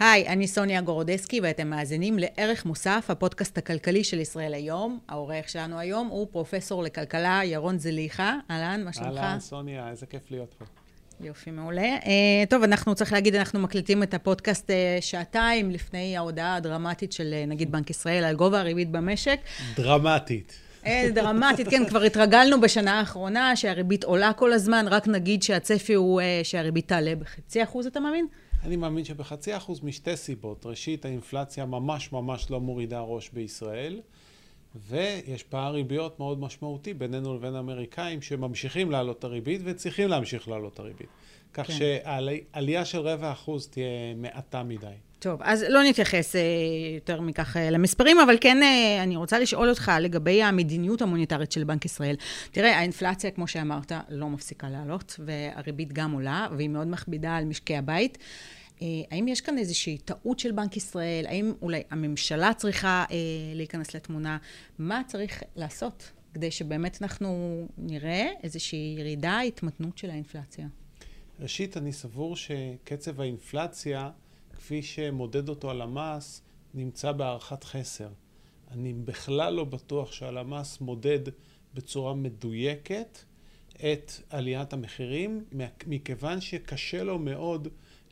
היי, אני סוניה גורודסקי ואתם מאזינים לערך מוסף, הפודקאסט הכלכלי של ישראל היום. העורך שלנו היום הוא פרופסור לכלכלה ירון זליכה. אהלן, מה שלומך? אהלן, סוניה, איזה כיף להיות פה. יופי, מעולה. Uh, טוב, אנחנו, צריך להגיד, אנחנו מקליטים את הפודקאסט uh, שעתיים לפני ההודעה הדרמטית של uh, נגיד בנק ישראל על גובה הריבית במשק. דרמטית. דרמטית, כן, כבר התרגלנו בשנה האחרונה שהריבית עולה כל הזמן, רק נגיד שהצפי הוא שהריבית תעלה בחצי אחוז, אתה מאמין? אני מאמין שבחצי אחוז משתי סיבות. ראשית, האינפלציה ממש ממש לא מורידה ראש בישראל, ויש פער ריביות מאוד משמעותי בינינו לבין האמריקאים, שממשיכים להעלות את הריבית וצריכים להמשיך להעלות את הריבית. כך כן. שעלייה של רבע אחוז תהיה מעטה מדי. טוב, אז לא נתייחס אה, יותר מכך אה, למספרים, אבל כן אה, אני רוצה לשאול אותך לגבי המדיניות המוניטרית של בנק ישראל. תראה, האינפלציה, כמו שאמרת, לא מפסיקה לעלות, והריבית גם עולה, והיא מאוד מכבידה על משקי הבית. האם יש כאן איזושהי טעות של בנק ישראל? האם אולי הממשלה צריכה להיכנס לתמונה? מה צריך לעשות כדי שבאמת אנחנו נראה איזושהי ירידה, התמתנות של האינפלציה? ראשית, אני סבור שקצב האינפלציה... כפי שמודד אותו הלמ"ס, נמצא בהערכת חסר. אני בכלל לא בטוח שהלמ"ס מודד בצורה מדויקת את עליית המחירים, מכיוון שקשה לו מאוד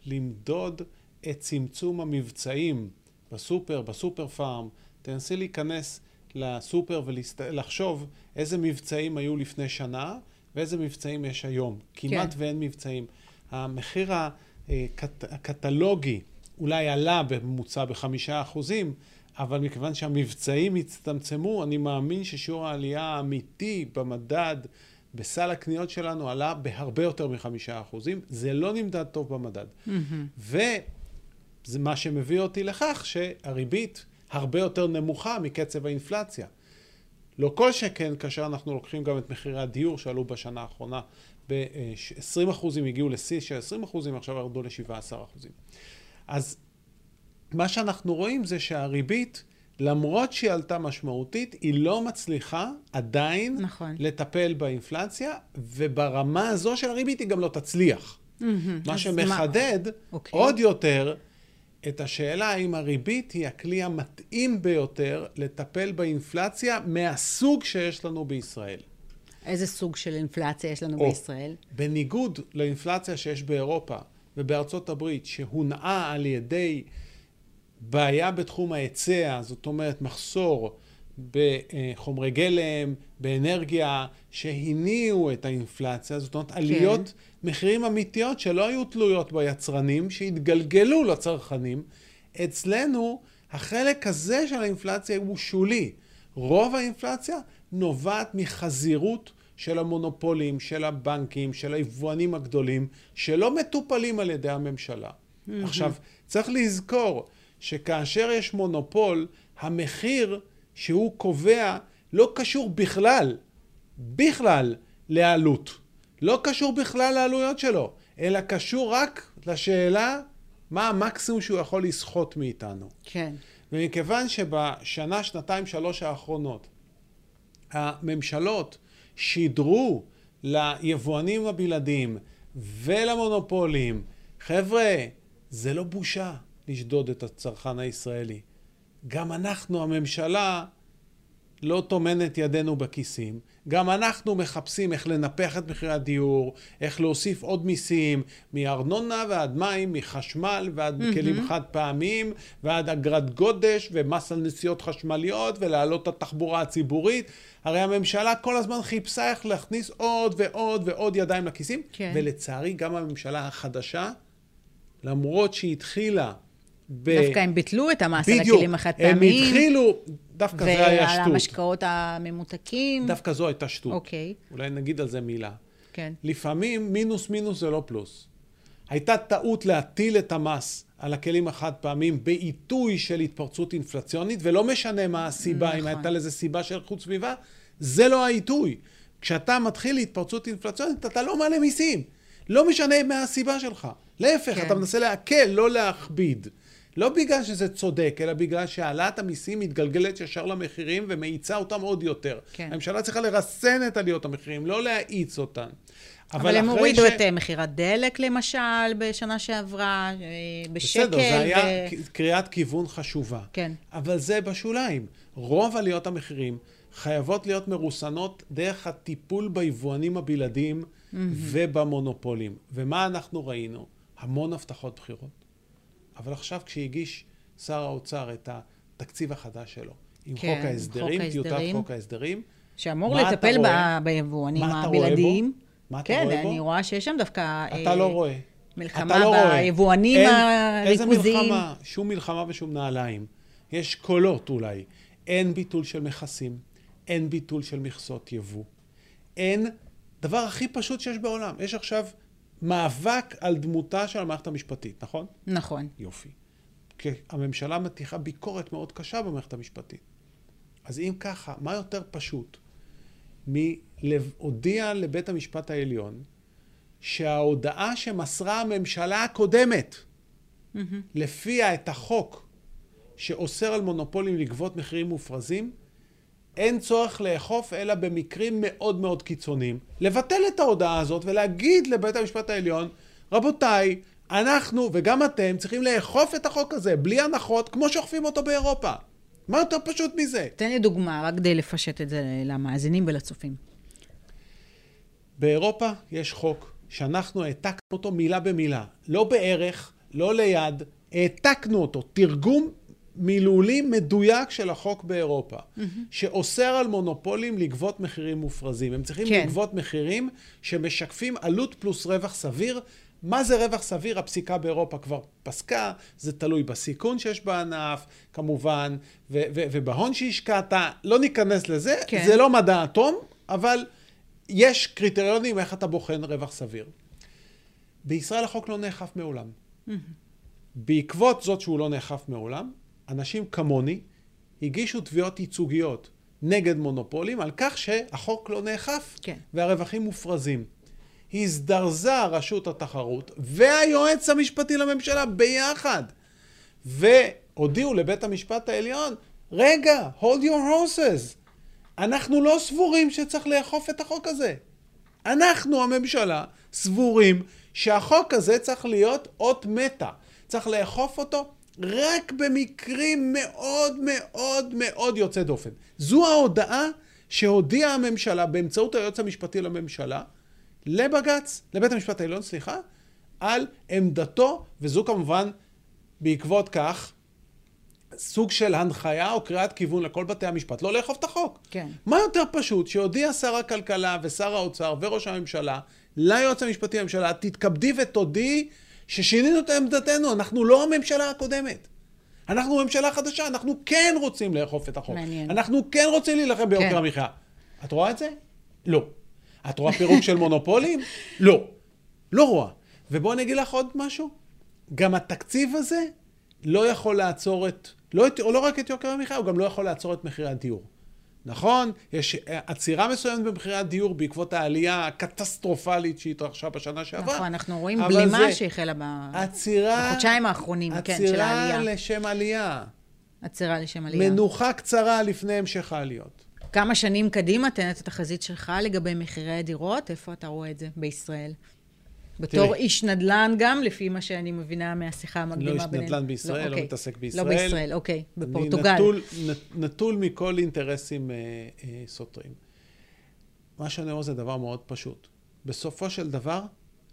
למדוד את צמצום המבצעים בסופר, בסופר פארם. תנסי להיכנס לסופר ולחשוב איזה מבצעים היו לפני שנה ואיזה מבצעים יש היום. כמעט כן. ואין מבצעים. המחיר הקטלוגי אולי עלה בממוצע בחמישה אחוזים, אבל מכיוון שהמבצעים הצטמצמו, אני מאמין ששיעור העלייה האמיתי במדד, בסל הקניות שלנו, עלה בהרבה יותר מחמישה אחוזים. זה לא נמדד טוב במדד. Mm-hmm. וזה מה שמביא אותי לכך שהריבית הרבה יותר נמוכה מקצב האינפלציה. לא כל שכן כאשר אנחנו לוקחים גם את מחירי הדיור שעלו בשנה האחרונה ב-20 אחוזים, הגיעו לשיא של 20 אחוזים, עכשיו ירדו ל-17 אחוזים. אז מה שאנחנו רואים זה שהריבית, למרות שהיא עלתה משמעותית, היא לא מצליחה עדיין נכון. לטפל באינפלציה, וברמה הזו של הריבית היא גם לא תצליח. Mm-hmm. מה שמחדד מה... אוקיי. עוד יותר את השאלה האם הריבית היא הכלי המתאים ביותר לטפל באינפלציה מהסוג שיש לנו בישראל. איזה סוג של אינפלציה יש לנו או, בישראל? בניגוד לאינפלציה שיש באירופה, ובארצות הברית שהונעה על ידי בעיה בתחום ההיצע, זאת אומרת מחסור בחומרי גלם, באנרגיה, שהניעו את האינפלציה, זאת אומרת עליות כן. מחירים אמיתיות שלא היו תלויות ביצרנים, שהתגלגלו לצרכנים. אצלנו החלק הזה של האינפלציה הוא שולי. רוב האינפלציה נובעת מחזירות של המונופולים, של הבנקים, של היבואנים הגדולים, שלא מטופלים על ידי הממשלה. Mm-hmm. עכשיו, צריך לזכור שכאשר יש מונופול, המחיר שהוא קובע לא קשור בכלל, בכלל לעלות. לא קשור בכלל לעלויות שלו, אלא קשור רק לשאלה מה המקסימום שהוא יכול לסחוט מאיתנו. כן. ומכיוון שבשנה, שנתיים, שלוש האחרונות, הממשלות שידרו ליבואנים הבלעדיים ולמונופולים, חבר'ה, זה לא בושה לשדוד את הצרכן הישראלי. גם אנחנו, הממשלה, לא טומנת ידינו בכיסים. גם אנחנו מחפשים איך לנפח את מחירי הדיור, איך להוסיף עוד מיסים, מארנונה ועד מים, מחשמל ועד mm-hmm. כלים חד פעמיים, ועד אגרת גודש ומס על נסיעות חשמליות, ולהעלות את התחבורה הציבורית. הרי הממשלה כל הזמן חיפשה איך להכניס עוד ועוד ועוד ידיים לכיסים, כן. ולצערי גם הממשלה החדשה, למרות שהיא התחילה ב... דווקא הם ביטלו את המס על הכלים החד פעמיים. הם התחילו, דווקא זה היה שטות. ועל המשקאות הממותקים. דווקא זו הייתה שטות. אוקיי. אולי נגיד על זה מילה. כן. לפעמים מינוס מינוס זה לא פלוס. הייתה טעות להטיל את המס על הכלים החד פעמיים בעיתוי של התפרצות אינפלציונית, ולא משנה מה הסיבה, נכון. אם הייתה לזה סיבה של חוץ סביבה, זה לא העיתוי. כשאתה מתחיל להתפרצות אינפלציונית, אתה לא מעלה מיסים. לא משנה מה הסיבה שלך. להפך, כן. אתה מנסה להקל, לא להכביד. לא בגלל שזה צודק, אלא בגלל שהעלאת המיסים מתגלגלת ישר למחירים ומאיצה אותם עוד יותר. כן. הממשלה צריכה לרסן את עליות המחירים, לא להאיץ אותן. אבל הם אחרי הורידו ש- את אה, מחיר הדלק, למשל, בשנה שעברה, אה, בשקל. בסדר, זה היה ו- ו... קריאת כיוון חשובה. כן. אבל זה בשוליים. רוב עליות המחירים חייבות להיות מרוסנות דרך הטיפול ביבואנים הבלעדיים mm-hmm. ובמונופולים. ומה אנחנו ראינו? המון הבטחות בחירות. אבל עכשיו כשהגיש שר האוצר את התקציב החדש שלו, עם כן, חוק ההסדרים, טיוטת. חוק ההסדרים, שאמור לטפל ביבואנים מה אתה רואה בו? הבלעדיים. מה אתה כן, רואה בו? אני רואה שיש שם דווקא... אתה אה, לא רואה. מלחמה לא. ביבואנים הריכוזיים. איזה מלחמה? שום מלחמה ושום נעליים. יש קולות אולי. אין ביטול של מכסים, אין ביטול של מכסות יבוא. אין דבר הכי פשוט שיש בעולם. יש עכשיו מאבק על דמותה של המערכת המשפטית, נכון? נכון. יופי. כי הממשלה מטיחה ביקורת מאוד קשה במערכת המשפטית. אז אם ככה, מה יותר פשוט מלהודיע לבית המשפט העליון שההודעה שמסרה הממשלה הקודמת, לפיה את החוק שאוסר על מונופולים לגבות מחירים מופרזים, אין צורך לאכוף אלא במקרים מאוד מאוד קיצוניים. לבטל את ההודעה הזאת ולהגיד לבית המשפט העליון, רבותיי, אנחנו וגם אתם צריכים לאכוף את החוק הזה בלי הנחות כמו שאוכפים אותו באירופה. מה יותר פשוט מזה? תן לי דוגמה, רק כדי לפשט את זה למאזינים ולצופים. באירופה יש חוק שאנחנו העתקנו אותו מילה במילה. לא בערך, לא ליד, העתקנו אותו. תרגום מילולי מדויק של החוק באירופה, mm-hmm. שאוסר על מונופולים לגבות מחירים מופרזים. הם צריכים כן. לגבות מחירים שמשקפים עלות פלוס רווח סביר. מה זה רווח סביר? הפסיקה באירופה כבר פסקה, זה תלוי בסיכון שיש בענף, כמובן, ו- ו- ובהון שהשקעת. לא ניכנס לזה, כן. זה לא מדע אטום, אבל יש קריטריונים איך אתה בוחן רווח סביר. בישראל החוק לא נאכף מעולם. בעקבות זאת שהוא לא נאכף מעולם, אנשים כמוני הגישו תביעות ייצוגיות נגד מונופולים על כך שהחוק לא נאכף כן. והרווחים מופרזים. הזדרזה רשות התחרות והיועץ המשפטי לממשלה ביחד והודיעו לבית המשפט העליון, רגע, hold your horses, אנחנו לא סבורים שצריך לאכוף את החוק הזה. אנחנו, הממשלה, סבורים שהחוק הזה צריך להיות אות מתה. צריך לאכוף אותו רק במקרים מאוד מאוד מאוד יוצא דופן. זו ההודעה שהודיעה הממשלה באמצעות היועץ המשפטי לממשלה לבג"ץ, לבית המשפט העליון, סליחה, על עמדתו, וזו כמובן בעקבות כך סוג של הנחיה או קריאת כיוון לכל בתי המשפט, לא לאכוף את החוק. כן. מה יותר פשוט שהודיע שר הכלכלה ושר האוצר וראש הממשלה ליועץ המשפטי לממשלה, תתכבדי ותודיעי ששינינו את עמדתנו, אנחנו לא הממשלה הקודמת. אנחנו ממשלה חדשה, אנחנו כן רוצים לאכוף את החוק. מעניין. אנחנו כן רוצים להילחם ביוקר כן. המחיה. את רואה את זה? לא. את רואה פירוק של מונופולים? לא. לא רואה. ובואו אני אגיד לך עוד משהו. גם התקציב הזה לא יכול לעצור את, לא, את, או לא רק את יוקר המחיה, הוא גם לא יכול לעצור את מחירי הדיור. נכון? יש עצירה מסוימת במחירי הדיור בעקבות העלייה הקטסטרופלית שהתרחשה בשנה שעברה. נכון, אנחנו רואים בלימה שהחלה ב... עצירה... בחודשיים האחרונים, כן, של עצירה העלייה. לשם עלייה. עצירה לשם עלייה. מנוחה קצרה לפני המשך העליות. כמה שנים קדימה, תן את התחזית שלך לגבי מחירי הדירות, איפה אתה רואה את זה בישראל? בתור תראי. איש נדל"ן גם, לפי מה שאני מבינה מהשיחה המקדימה לא בינינו. איש נדל"ן בישראל, לא אוקיי. מתעסק לא בישראל. בישראל, אוקיי. בפורטוגל. נטול, נ- נטול מכל אינטרסים אה, אה, סותרים. מה שאני אומר זה דבר מאוד פשוט. בסופו של דבר,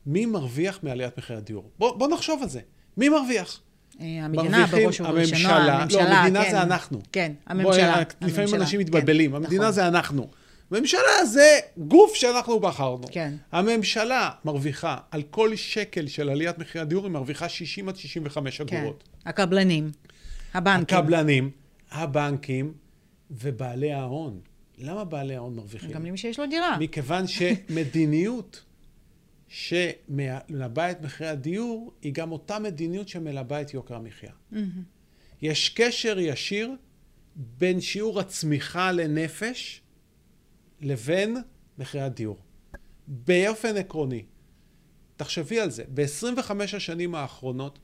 מי מרוויח מעליית מחירי הדיור? בוא, בוא נחשוב על זה. מי מרוויח? אה, המדינה בראש ובראשונה, הממשלה, הממשלה, לא, המדינה כן. זה אנחנו. כן, בואי, הממשלה. רק לפעמים הממשלה, אנשים כן, מתבלבלים. המדינה נכון. זה אנחנו. ממשלה זה גוף שאנחנו בחרנו. כן. הממשלה מרוויחה, על כל שקל של עליית מחירי הדיור, היא מרוויחה 60 עד 65 כן. אגורות. הקבלנים, הבנקים. הקבלנים, הבנקים ובעלי ההון. למה בעלי ההון מרוויחים? גם למי שיש לו דירה. מכיוון שמדיניות שמלבה את מחירי הדיור, היא גם אותה מדיניות שמלבה את יוקר המחיה. יש קשר ישיר בין שיעור הצמיחה לנפש לבין מחירי הדיור. באופן עקרוני, תחשבי על זה, ב-25 השנים האחרונות,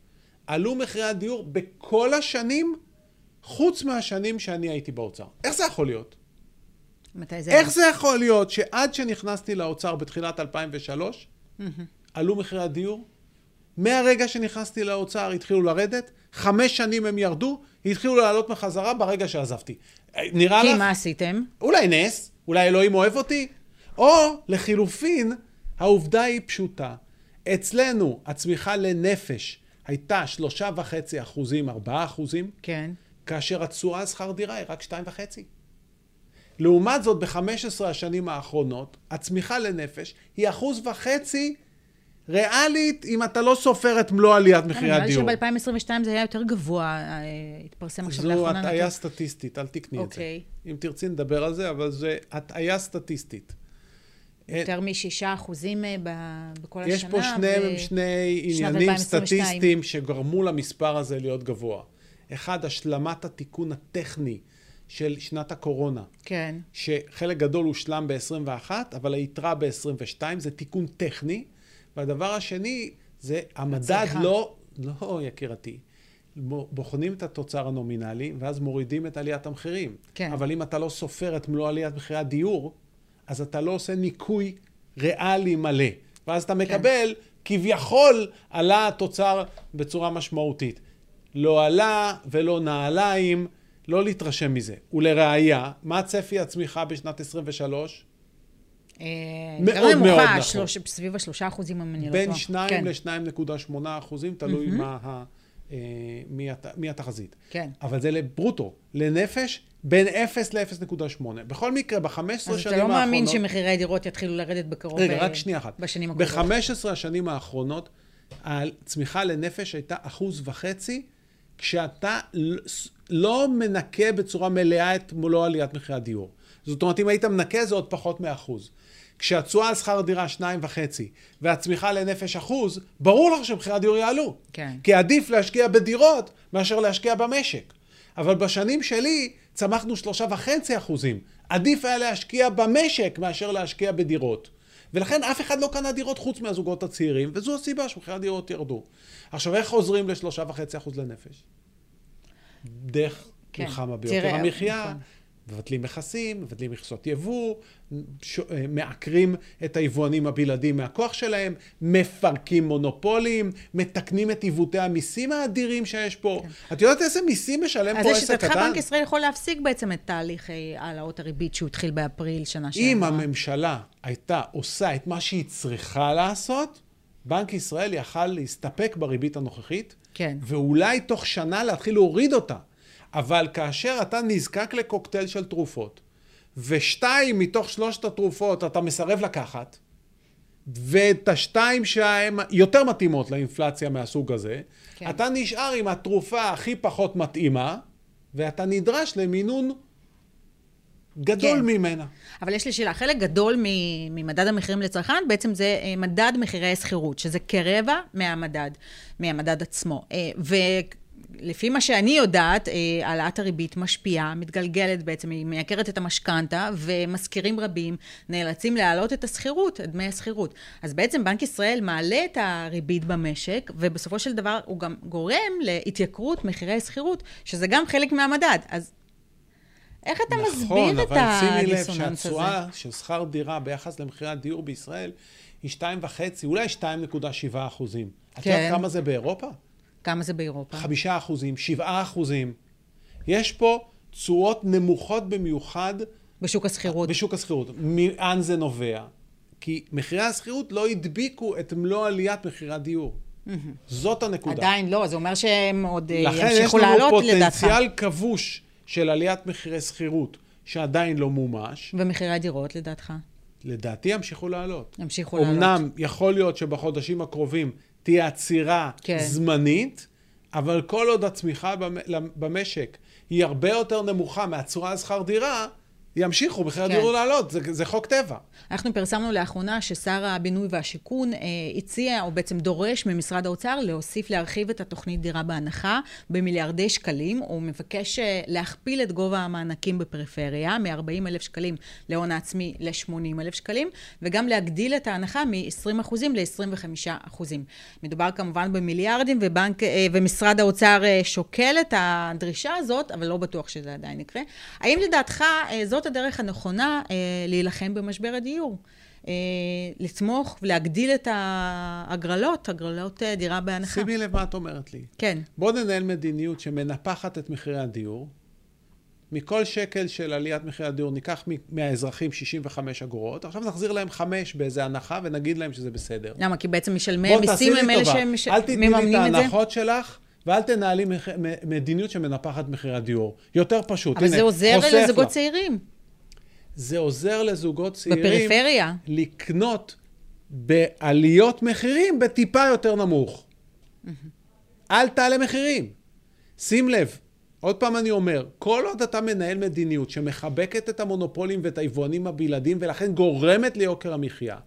עלו מחירי הדיור בכל השנים, חוץ מהשנים שאני הייתי באוצר. איך זה יכול להיות? מתי זה איך היה? זה יכול להיות שעד שנכנסתי לאוצר בתחילת 2003, עלו מחירי הדיור? מהרגע שנכנסתי לאוצר התחילו לרדת, חמש שנים הם ירדו, התחילו לעלות מחזרה ברגע שעזבתי. נראה כי לך? מה עשיתם? אולי נס, אולי אלוהים אוהב אותי, או לחילופין, העובדה היא פשוטה. אצלנו הצמיחה לנפש הייתה שלושה וחצי אחוזים, ארבעה אחוזים, כן. כאשר התשואה על שכר דירה היא רק שתיים וחצי. לעומת זאת, ב-15 השנים האחרונות, הצמיחה לנפש היא אחוז וחצי ריאלית, אם אתה לא סופר את מלוא עליית מחירי הדיור. נראה לי שב-2022 זה היה יותר גבוה, אה, התפרסם עכשיו זו לאחרונה. הטעיה נתון. סטטיסטית, אל תקני את זה. אוקיי. אם תרצי נדבר על זה, אבל זה הטעיה סטטיסטית. יותר משישה אחוזים אה, ב- בכל השנה. יש פה שני, ו- שני עניינים 2022. סטטיסטיים שגרמו למספר הזה להיות גבוה. אחד, השלמת התיקון הטכני של שנת הקורונה, כן. שחלק גדול הושלם ב-21, אבל היתרה ב-22, זה תיקון טכני. והדבר השני, זה המדד. לא, לא יקירתי, בוחנים את התוצר הנומינלי, ואז מורידים את עליית המחירים. כן. אבל אם אתה לא סופר את מלוא עליית מחירי הדיור, אז אתה לא עושה ניקוי ריאלי מלא. ואז אתה מקבל, כביכול, עלה התוצר בצורה משמעותית. לא עלה ולא נעליים, לא להתרשם מזה. ולראיה, מה צפי הצמיחה בשנת 23? אה, מאוד נמוכה, מאוד נכון. סביב השלושה אחוזים, אם אני לא טועה. בין 2 כן, ל-2.8 אחוזים, תלוי מה. אה, התחזית. כן. אבל זה לברוטו, לנפש, בין 0 ל-0.8. בכל מקרה, ב-15 שנים אז האחרונות... אתה לא מאמין שמחירי דירות יתחילו לרדת בקרוב רגע, ב- רק שנייה אחת. בשנים הקרובות. ב-15 השנים האחרונות, הצמיחה לנפש הייתה אחוז וחצי, כשאתה לא מנקה בצורה מלאה את מלוא עליית מחירי הדיור. זאת אומרת, אם היית מנקה זה עוד פחות מאחוז. כשהתשואה על שכר דירה שניים וחצי, והצמיחה לנפש אחוז, ברור לך שמחירי הדיור יעלו. כן. כי עדיף להשקיע בדירות מאשר להשקיע במשק. אבל בשנים שלי צמחנו שלושה וחצי אחוזים. עדיף היה להשקיע במשק מאשר להשקיע בדירות. ולכן אף אחד לא קנה דירות חוץ מהזוגות הצעירים, וזו הסיבה שמחירי הדירות ירדו. עכשיו, איך חוזרים לשלושה וחצי אחוז לנפש? דרך כן. מלחמה ביוקר המחיה, נכון. מבטלים מכסים, מבטלים מכסות יבוא, ש... אה, מעקרים את היבואנים הבלעדיים מהכוח שלהם, מפרקים מונופולים, מתקנים את עיוותי המיסים האדירים שיש פה. את יודעת איזה מיסים משלם אז פה עסק לשיטתך קטן? בנק ישראל יכול להפסיק בעצם את תהליך אה, העלאות הריבית שהוא התחיל באפריל שנה שעברה. אם הממשלה הייתה עושה את מה שהיא צריכה לעשות, בנק ישראל יכל להסתפק בריבית הנוכחית, כן. ואולי תוך שנה להתחיל להוריד אותה. אבל כאשר אתה נזקק לקוקטייל של תרופות, ושתיים מתוך שלושת התרופות אתה מסרב לקחת, ואת השתיים שהן יותר מתאימות לאינפלציה מהסוג הזה, כן. אתה נשאר עם התרופה הכי פחות מתאימה, ואתה נדרש למינון גדול כן. ממנה. אבל יש לי שאלה, חלק גדול ממדד המחירים לצרכן בעצם זה אה, מדד מחירי השכירות, שזה כרבע מהמדד, מהמדד עצמו. אה, ולפי מה שאני יודעת, אה, העלאת הריבית משפיעה, מתגלגלת בעצם, היא מייקרת את המשכנתה, ומשכירים רבים נאלצים להעלות את השכירות, את דמי השכירות. אז בעצם בנק ישראל מעלה את הריבית במשק, ובסופו של דבר הוא גם גורם להתייקרות מחירי השכירות, שזה גם חלק מהמדד. אז איך אתה מסביר את נכון, אבל שימי לב הדיסוננס הזה? שהתשואה של שכר דירה ביחס למחירי הדיור בישראל היא 2.5, אולי 2.7 אחוזים. את כן. יודעת כמה זה באירופה? כמה זה באירופה? 5 אחוזים, 7 אחוזים. יש פה תשואות נמוכות במיוחד בשוק השכירות. בשוק השכירות. מאן זה נובע? כי מחירי השכירות לא הדביקו את מלוא עליית מחירי הדיור. זאת הנקודה. עדיין לא, זה אומר שהם עוד אה, לכן יש ימשיכו לנו לעלות לדעתך. פוטנציאל כבוש של עליית מחירי שכירות שעדיין לא מומש. ומחירי הדירות, לדעתך? לדעתי ימשיכו לעלות. ימשיכו לעלות. אמנם יכול להיות שבחודשים הקרובים תהיה עצירה כן. זמנית, אבל כל עוד הצמיחה במ- במשק היא הרבה יותר נמוכה מהצורה על שכר דירה, ימשיכו מחירי כן. הדיור לעלות, זה, זה חוק טבע. אנחנו פרסמנו לאחרונה ששר הבינוי והשיכון אה, הציע, או בעצם דורש ממשרד האוצר להוסיף, להרחיב את התוכנית דירה בהנחה במיליארדי שקלים. הוא מבקש אה, להכפיל את גובה המענקים בפריפריה, מ-40 אלף שקלים להון העצמי ל-80 אלף שקלים, וגם להגדיל את ההנחה מ-20% ל-25%. מדובר כמובן במיליארדים, ובנק, אה, ומשרד האוצר אה, שוקל את הדרישה הזאת, אבל לא בטוח שזה עדיין יקרה. האם לדעתך אה, זאת הדרך הנכונה אה, להילחם במשבר הדיור? אה, לתמוך ולהגדיל את ההגרלות, הגרלות אה, דירה בהנחה. שימי לב מה את אומרת לי. כן, בואו ננהל מדיניות שמנפחת את מחירי הדיור. מכל שקל של עליית מחירי הדיור ניקח מהאזרחים 65 אגורות, עכשיו נחזיר להם 5 באיזה הנחה ונגיד להם שזה בסדר. למה? כי בעצם משלמי המיסים הם אלה טובה, שהם ש- אל תתני לי את את זה? ההנחות שלך, ואל תנהלי מדיניות שמנפחת מחירי הדיור. יותר פשוט. אבל הנה, זה עוזר לזוגות. צעירים. זה עוזר לזוגות צעירים... בפריפריה. לקנות בעליות מחירים בטיפה יותר נמוך. אל תעלה מחירים. שים לב, עוד פעם אני אומר, כל עוד אתה מנהל מדיניות שמחבקת את המונופולים ואת היבואנים הבלעדיים ולכן גורמת ליוקר המחיה,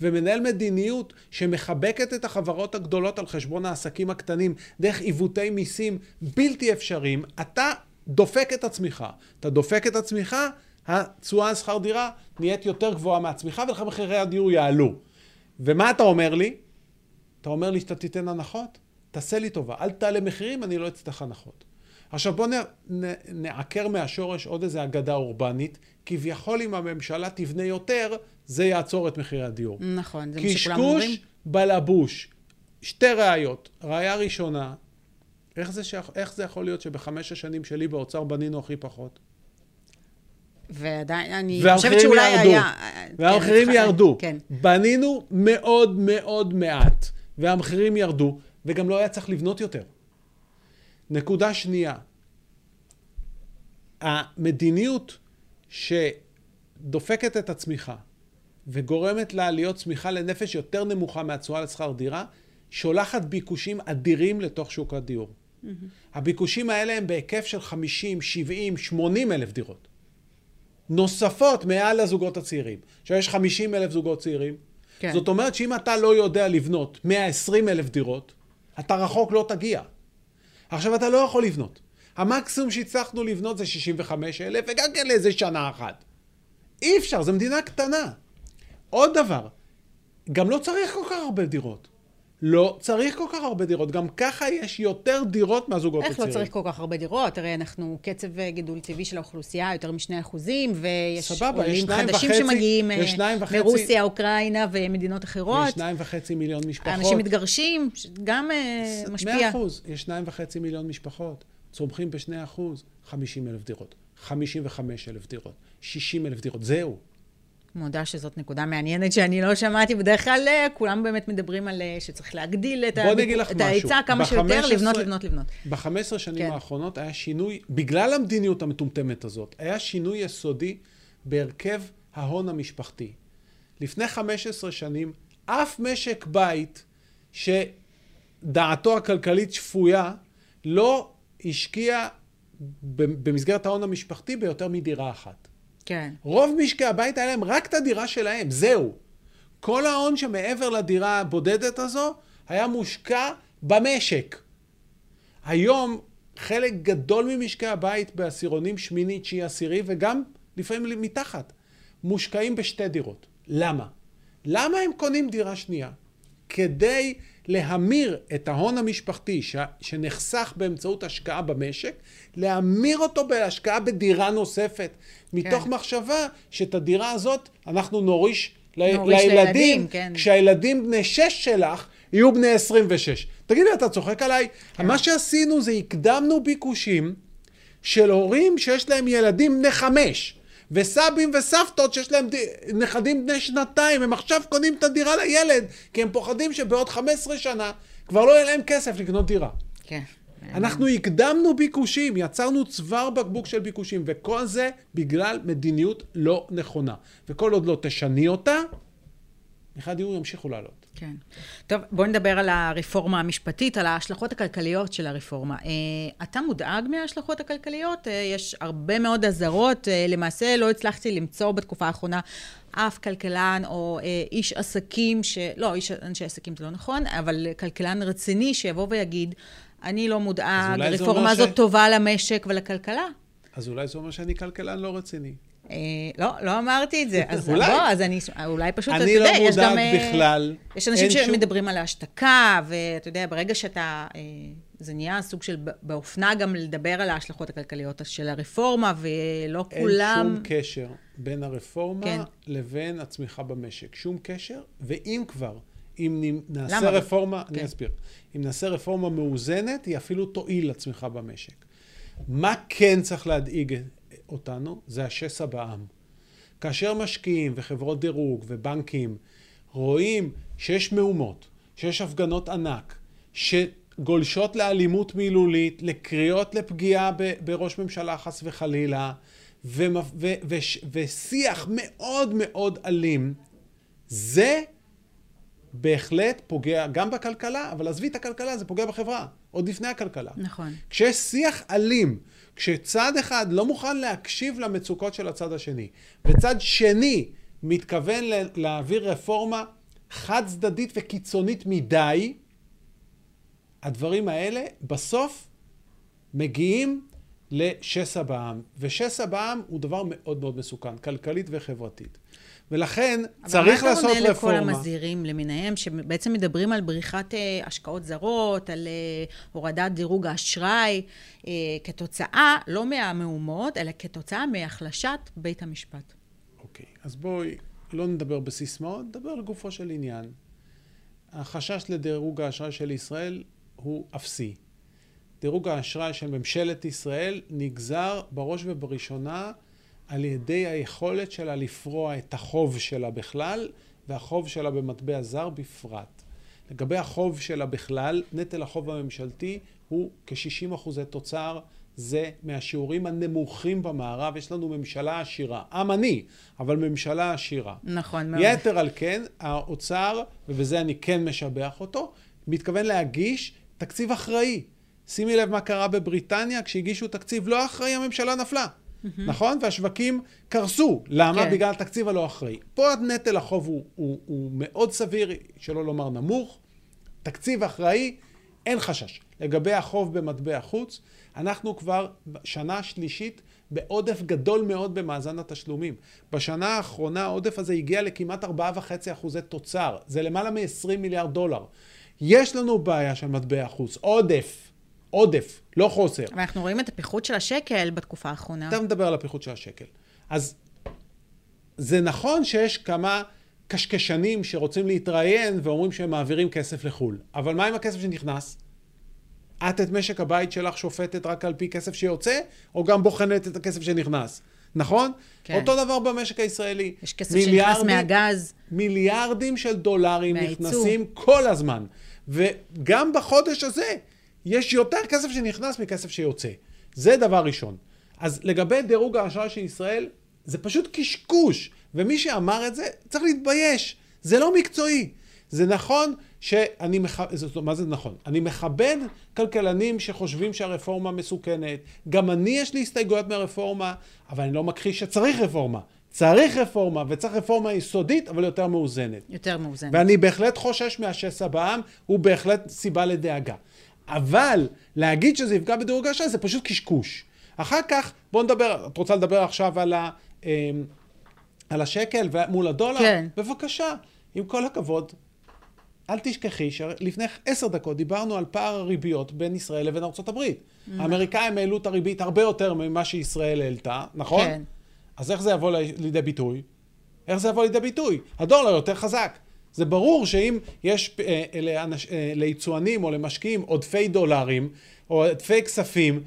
ומנהל מדיניות שמחבקת את החברות הגדולות על חשבון העסקים הקטנים דרך עיוותי מיסים בלתי אפשריים, אתה דופק את עצמך. אתה דופק את עצמך, התשואה על שכר דירה נהיית יותר גבוהה מהצמיחה ולכן מחירי הדיור יעלו. ומה אתה אומר לי? אתה אומר לי שאתה תיתן הנחות? תעשה לי טובה, אל תעלה מחירים, אני לא אצטרך הנחות. עכשיו בואו נעקר מהשורש עוד איזה אגדה אורבנית, כביכול אם הממשלה תבנה יותר, זה יעצור את מחירי הדיור. נכון, זה מה שכולם אומרים. קשקוש בלבוש. שתי ראיות. ראיה ראשונה, איך זה, ש... איך זה יכול להיות שבחמש השנים שלי באוצר בנינו הכי פחות? ועדיין, אני חושבת שאולי ירדו. היה... והמחירים כן, ירדו. כן. בנינו מאוד מאוד מעט, והמחירים ירדו, וגם לא היה צריך לבנות יותר. נקודה שנייה, המדיניות שדופקת את הצמיחה וגורמת לה להיות צמיחה לנפש יותר נמוכה מהתשואה לשכר דירה, שולחת ביקושים אדירים לתוך שוק הדיור. Mm-hmm. הביקושים האלה הם בהיקף של 50, 70, 80 אלף דירות. נוספות מעל הזוגות הצעירים. עכשיו יש 50 אלף זוגות צעירים. כן. זאת אומרת שאם אתה לא יודע לבנות 120 אלף דירות, אתה רחוק לא תגיע. עכשיו אתה לא יכול לבנות. המקסימום שהצלחנו לבנות זה 65 אלף, וגם כן לאיזה שנה אחת. אי אפשר, זו מדינה קטנה. עוד דבר, גם לא צריך כל כך הרבה דירות. לא צריך כל כך הרבה דירות, גם ככה יש יותר דירות מהזוגות איך הצעירים. לא צריך כל כך הרבה דירות? הרי אנחנו קצב אה, גידול טבעי של האוכלוסייה יותר משני אחוזים, ויש סבבה, עולים חדשים וחצי- שמגיעים אה, וחצי- מרוסיה, אוקראינה ומדינות אחרות. יש שניים וחצי מיליון משפחות. אנשים מתגרשים, גם אה, משפיע. מאה אחוז, יש שניים וחצי מיליון משפחות, צומחים בשני אחוז, 50 אלף דירות, 55 אלף דירות, 60 אלף דירות, זהו. מודה שזאת נקודה מעניינת שאני לא שמעתי. בדרך כלל אה, כולם באמת מדברים על אה, שצריך להגדיל את. ההיצע כמה שיותר, ב-15 לבנות, לבנות, לבנות. ב-15 שנים כן. האחרונות היה שינוי, בגלל המדיניות המטומטמת הזאת, היה שינוי יסודי בהרכב ההון המשפחתי. לפני 15 שנים, אף משק בית שדעתו הכלכלית שפויה, לא השקיע במסגרת ההון המשפחתי ביותר מדירה אחת. כן. רוב משקי הבית היה להם רק את הדירה שלהם, זהו. כל ההון שמעבר לדירה הבודדת הזו היה מושקע במשק. היום חלק גדול ממשקי הבית בעשירונים שמיני, תשיעי, עשירי, וגם לפעמים מתחת, מושקעים בשתי דירות. למה? למה הם קונים דירה שנייה? כדי להמיר את ההון המשפחתי ש... שנחסך באמצעות השקעה במשק, להמיר אותו בהשקעה בדירה נוספת, מתוך כן. מחשבה שאת הדירה הזאת אנחנו נוריש, ל... נוריש לילדים, לילדים, כן. כשהילדים בני שש שלך יהיו בני 26. תגיד לי, אתה צוחק עליי? כן. מה שעשינו זה הקדמנו ביקושים של הורים שיש להם ילדים בני חמש. וסבים וסבתות שיש להם ד- נכדים בני שנתיים, הם עכשיו קונים את הדירה לילד, כי הם פוחדים שבעוד 15 שנה כבר לא יהיה להם כסף לקנות דירה. כן. אנחנו הקדמנו ביקושים, יצרנו צוואר בקבוק של ביקושים, וכל זה בגלל מדיניות לא נכונה. וכל עוד לא תשני אותה, מחירי הדיור ימשיכו לעלות. כן. טוב, בואו נדבר על הרפורמה המשפטית, על ההשלכות הכלכליות של הרפורמה. אה, אתה מודאג מההשלכות הכלכליות? אה, יש הרבה מאוד אזהרות. אה, למעשה לא הצלחתי למצוא בתקופה האחרונה אף כלכלן או איש עסקים, ש... לא, איש אנשי עסקים זה לא נכון, אבל כלכלן רציני שיבוא ויגיד, אני לא מודאג, הרפורמה הזאת ש... טובה למשק ולכלכלה. אז אולי זה אומר שאני כלכלן לא רציני. אה, לא, לא אמרתי את זה. אז אולי. בוא, אז אני, אולי פשוט, אתה יודע, יש גם... אני לא מודאג בכלל. יש אנשים שמדברים שום... על ההשתקה, ואתה יודע, ברגע שאתה... אה, זה נהיה סוג של באופנה גם לדבר על ההשלכות הכלכליות של הרפורמה, ולא אין כולם... אין שום קשר בין הרפורמה כן. לבין הצמיחה במשק. שום קשר, ואם כבר, אם נעשה למה? רפורמה, כן. אני אסביר. אם נעשה רפורמה מאוזנת, היא אפילו תועיל לצמיחה במשק. מה כן צריך להדאיג אותנו זה השסע בעם. כאשר משקיעים וחברות דירוג ובנקים רואים שיש מהומות, שיש הפגנות ענק, שגולשות לאלימות מילולית, לקריאות לפגיעה בראש ממשלה חס וחלילה, ו- ו- ו- ושיח מאוד מאוד אלים, זה בהחלט פוגע גם בכלכלה, אבל עזבי את הכלכלה, זה פוגע בחברה, עוד לפני הכלכלה. נכון. כשיש שיח אלים, כשצד אחד לא מוכן להקשיב למצוקות של הצד השני, וצד שני מתכוון להעביר רפורמה חד צדדית וקיצונית מדי, הדברים האלה בסוף מגיעים לשסע בעם. ושסע בעם הוא דבר מאוד מאוד מסוכן, כלכלית וחברתית. ולכן צריך לעשות רפורמה. אבל מה אתה עונה לכל המזהירים למיניהם, שבעצם מדברים על בריחת אה, השקעות זרות, על אה, הורדת דירוג האשראי, אה, כתוצאה, לא מהמהומות, אלא כתוצאה מהחלשת בית המשפט. אוקיי, אז בואי לא נדבר בסיסמאות, נדבר לגופו של עניין. החשש לדירוג האשראי של ישראל הוא אפסי. דירוג האשראי של ממשלת ישראל נגזר בראש ובראשונה על ידי היכולת שלה לפרוע את החוב שלה בכלל והחוב שלה במטבע זר בפרט. לגבי החוב שלה בכלל, נטל החוב הממשלתי הוא כ-60 אחוזי תוצר, זה מהשיעורים הנמוכים במערב, יש לנו ממשלה עשירה. עם עני, אבל ממשלה עשירה. נכון מאוד. יתר על כן, האוצר, ובזה אני כן משבח אותו, מתכוון להגיש תקציב אחראי. שימי לב מה קרה בבריטניה, כשהגישו תקציב לא אחראי, הממשלה נפלה. נכון? והשווקים קרסו. למה? כן. בגלל התקציב הלא אחראי. פה נטל החוב הוא, הוא, הוא מאוד סביר, שלא לומר נמוך. תקציב אחראי, אין חשש. לגבי החוב במטבע חוץ, אנחנו כבר שנה שלישית בעודף גדול מאוד במאזן התשלומים. בשנה האחרונה העודף הזה הגיע לכמעט 4.5 אחוזי תוצר. זה למעלה מ-20 מיליארד דולר. יש לנו בעיה של מטבע חוץ, עודף. עודף, לא חוסר. אבל אנחנו רואים את הפיחות של השקל בתקופה האחרונה. אתה מדבר על הפיחות של השקל. אז זה נכון שיש כמה קשקשנים שרוצים להתראיין ואומרים שהם מעבירים כסף לחו"ל. אבל מה עם הכסף שנכנס? את את משק הבית שלך שופטת רק על פי כסף שיוצא, או גם בוחנת את הכסף שנכנס? נכון? כן. אותו דבר במשק הישראלי. יש כסף שנכנס מהגז. מיליארדים של דולרים מהייצור. נכנסים כל הזמן. וגם בחודש הזה יש יותר כסף שנכנס מכסף שיוצא. זה דבר ראשון. אז לגבי דירוג האשראי של ישראל, זה פשוט קשקוש. ומי שאמר את זה, צריך להתבייש. זה לא מקצועי. זה נכון שאני מכבד, מה זה נכון? אני מכבד כלכלנים שחושבים שהרפורמה מסוכנת. גם אני יש לי הסתייגויות מהרפורמה, אבל אני לא מכחיש שצריך רפורמה. צריך רפורמה, וצריך רפורמה יסודית, אבל יותר מאוזנת. יותר מאוזנת. ואני בהחלט חושש מהשסע בעם, הוא בהחלט סיבה לדאגה. אבל להגיד שזה יפגע בדירוג האשראי זה פשוט קשקוש. אחר כך, בואו נדבר, את רוצה לדבר עכשיו על, ה, אמ, על השקל מול הדולר? כן. בבקשה, עם כל הכבוד, אל תשכחי שלפני עשר דקות דיברנו על פער הריביות בין ישראל לבין ארה"ב. נכון. האמריקאים העלו את הריבית הרבה יותר ממה שישראל העלתה, נכון? כן. אז איך זה יבוא לידי ביטוי? איך זה יבוא לידי ביטוי? הדולר יותר חזק. זה ברור שאם יש אה, אה, ליצואנים או למשקיעים עודפי דולרים או עודפי כספים,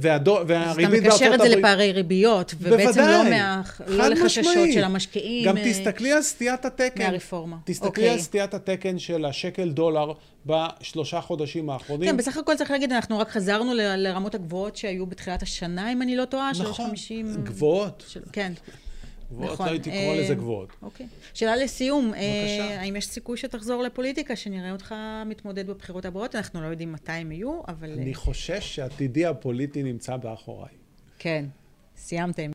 והדו, והריבית בארצות הברית... אז אתה מקשר את זה לפערי ריביות, ובעצם בוודאי, לא, מה, לא לחששות משמעית. של המשקיעים. גם אה, תסתכלי על סטיית התקן. מהרפורמה. תסתכלי אוקיי. על סטיית התקן של השקל דולר בשלושה חודשים האחרונים. כן, בסך הכל צריך להגיד, אנחנו רק חזרנו ל, לרמות הגבוהות שהיו בתחילת השנה, אם אני לא טועה, נכון, 350... גבוהות. של, כן. גבוהות, נכון. לא הייתי קורא אה, לזה גבוהות. אוקיי. שאלה לסיום, אה, בבקשה. האם יש סיכוי שתחזור לפוליטיקה, שנראה אותך מתמודד בבחירות הבאות? אנחנו לא יודעים מתי הם יהיו, אבל... אה, אני חושש שעתידי הפוליטי נמצא באחוריי. כן, סיימתם.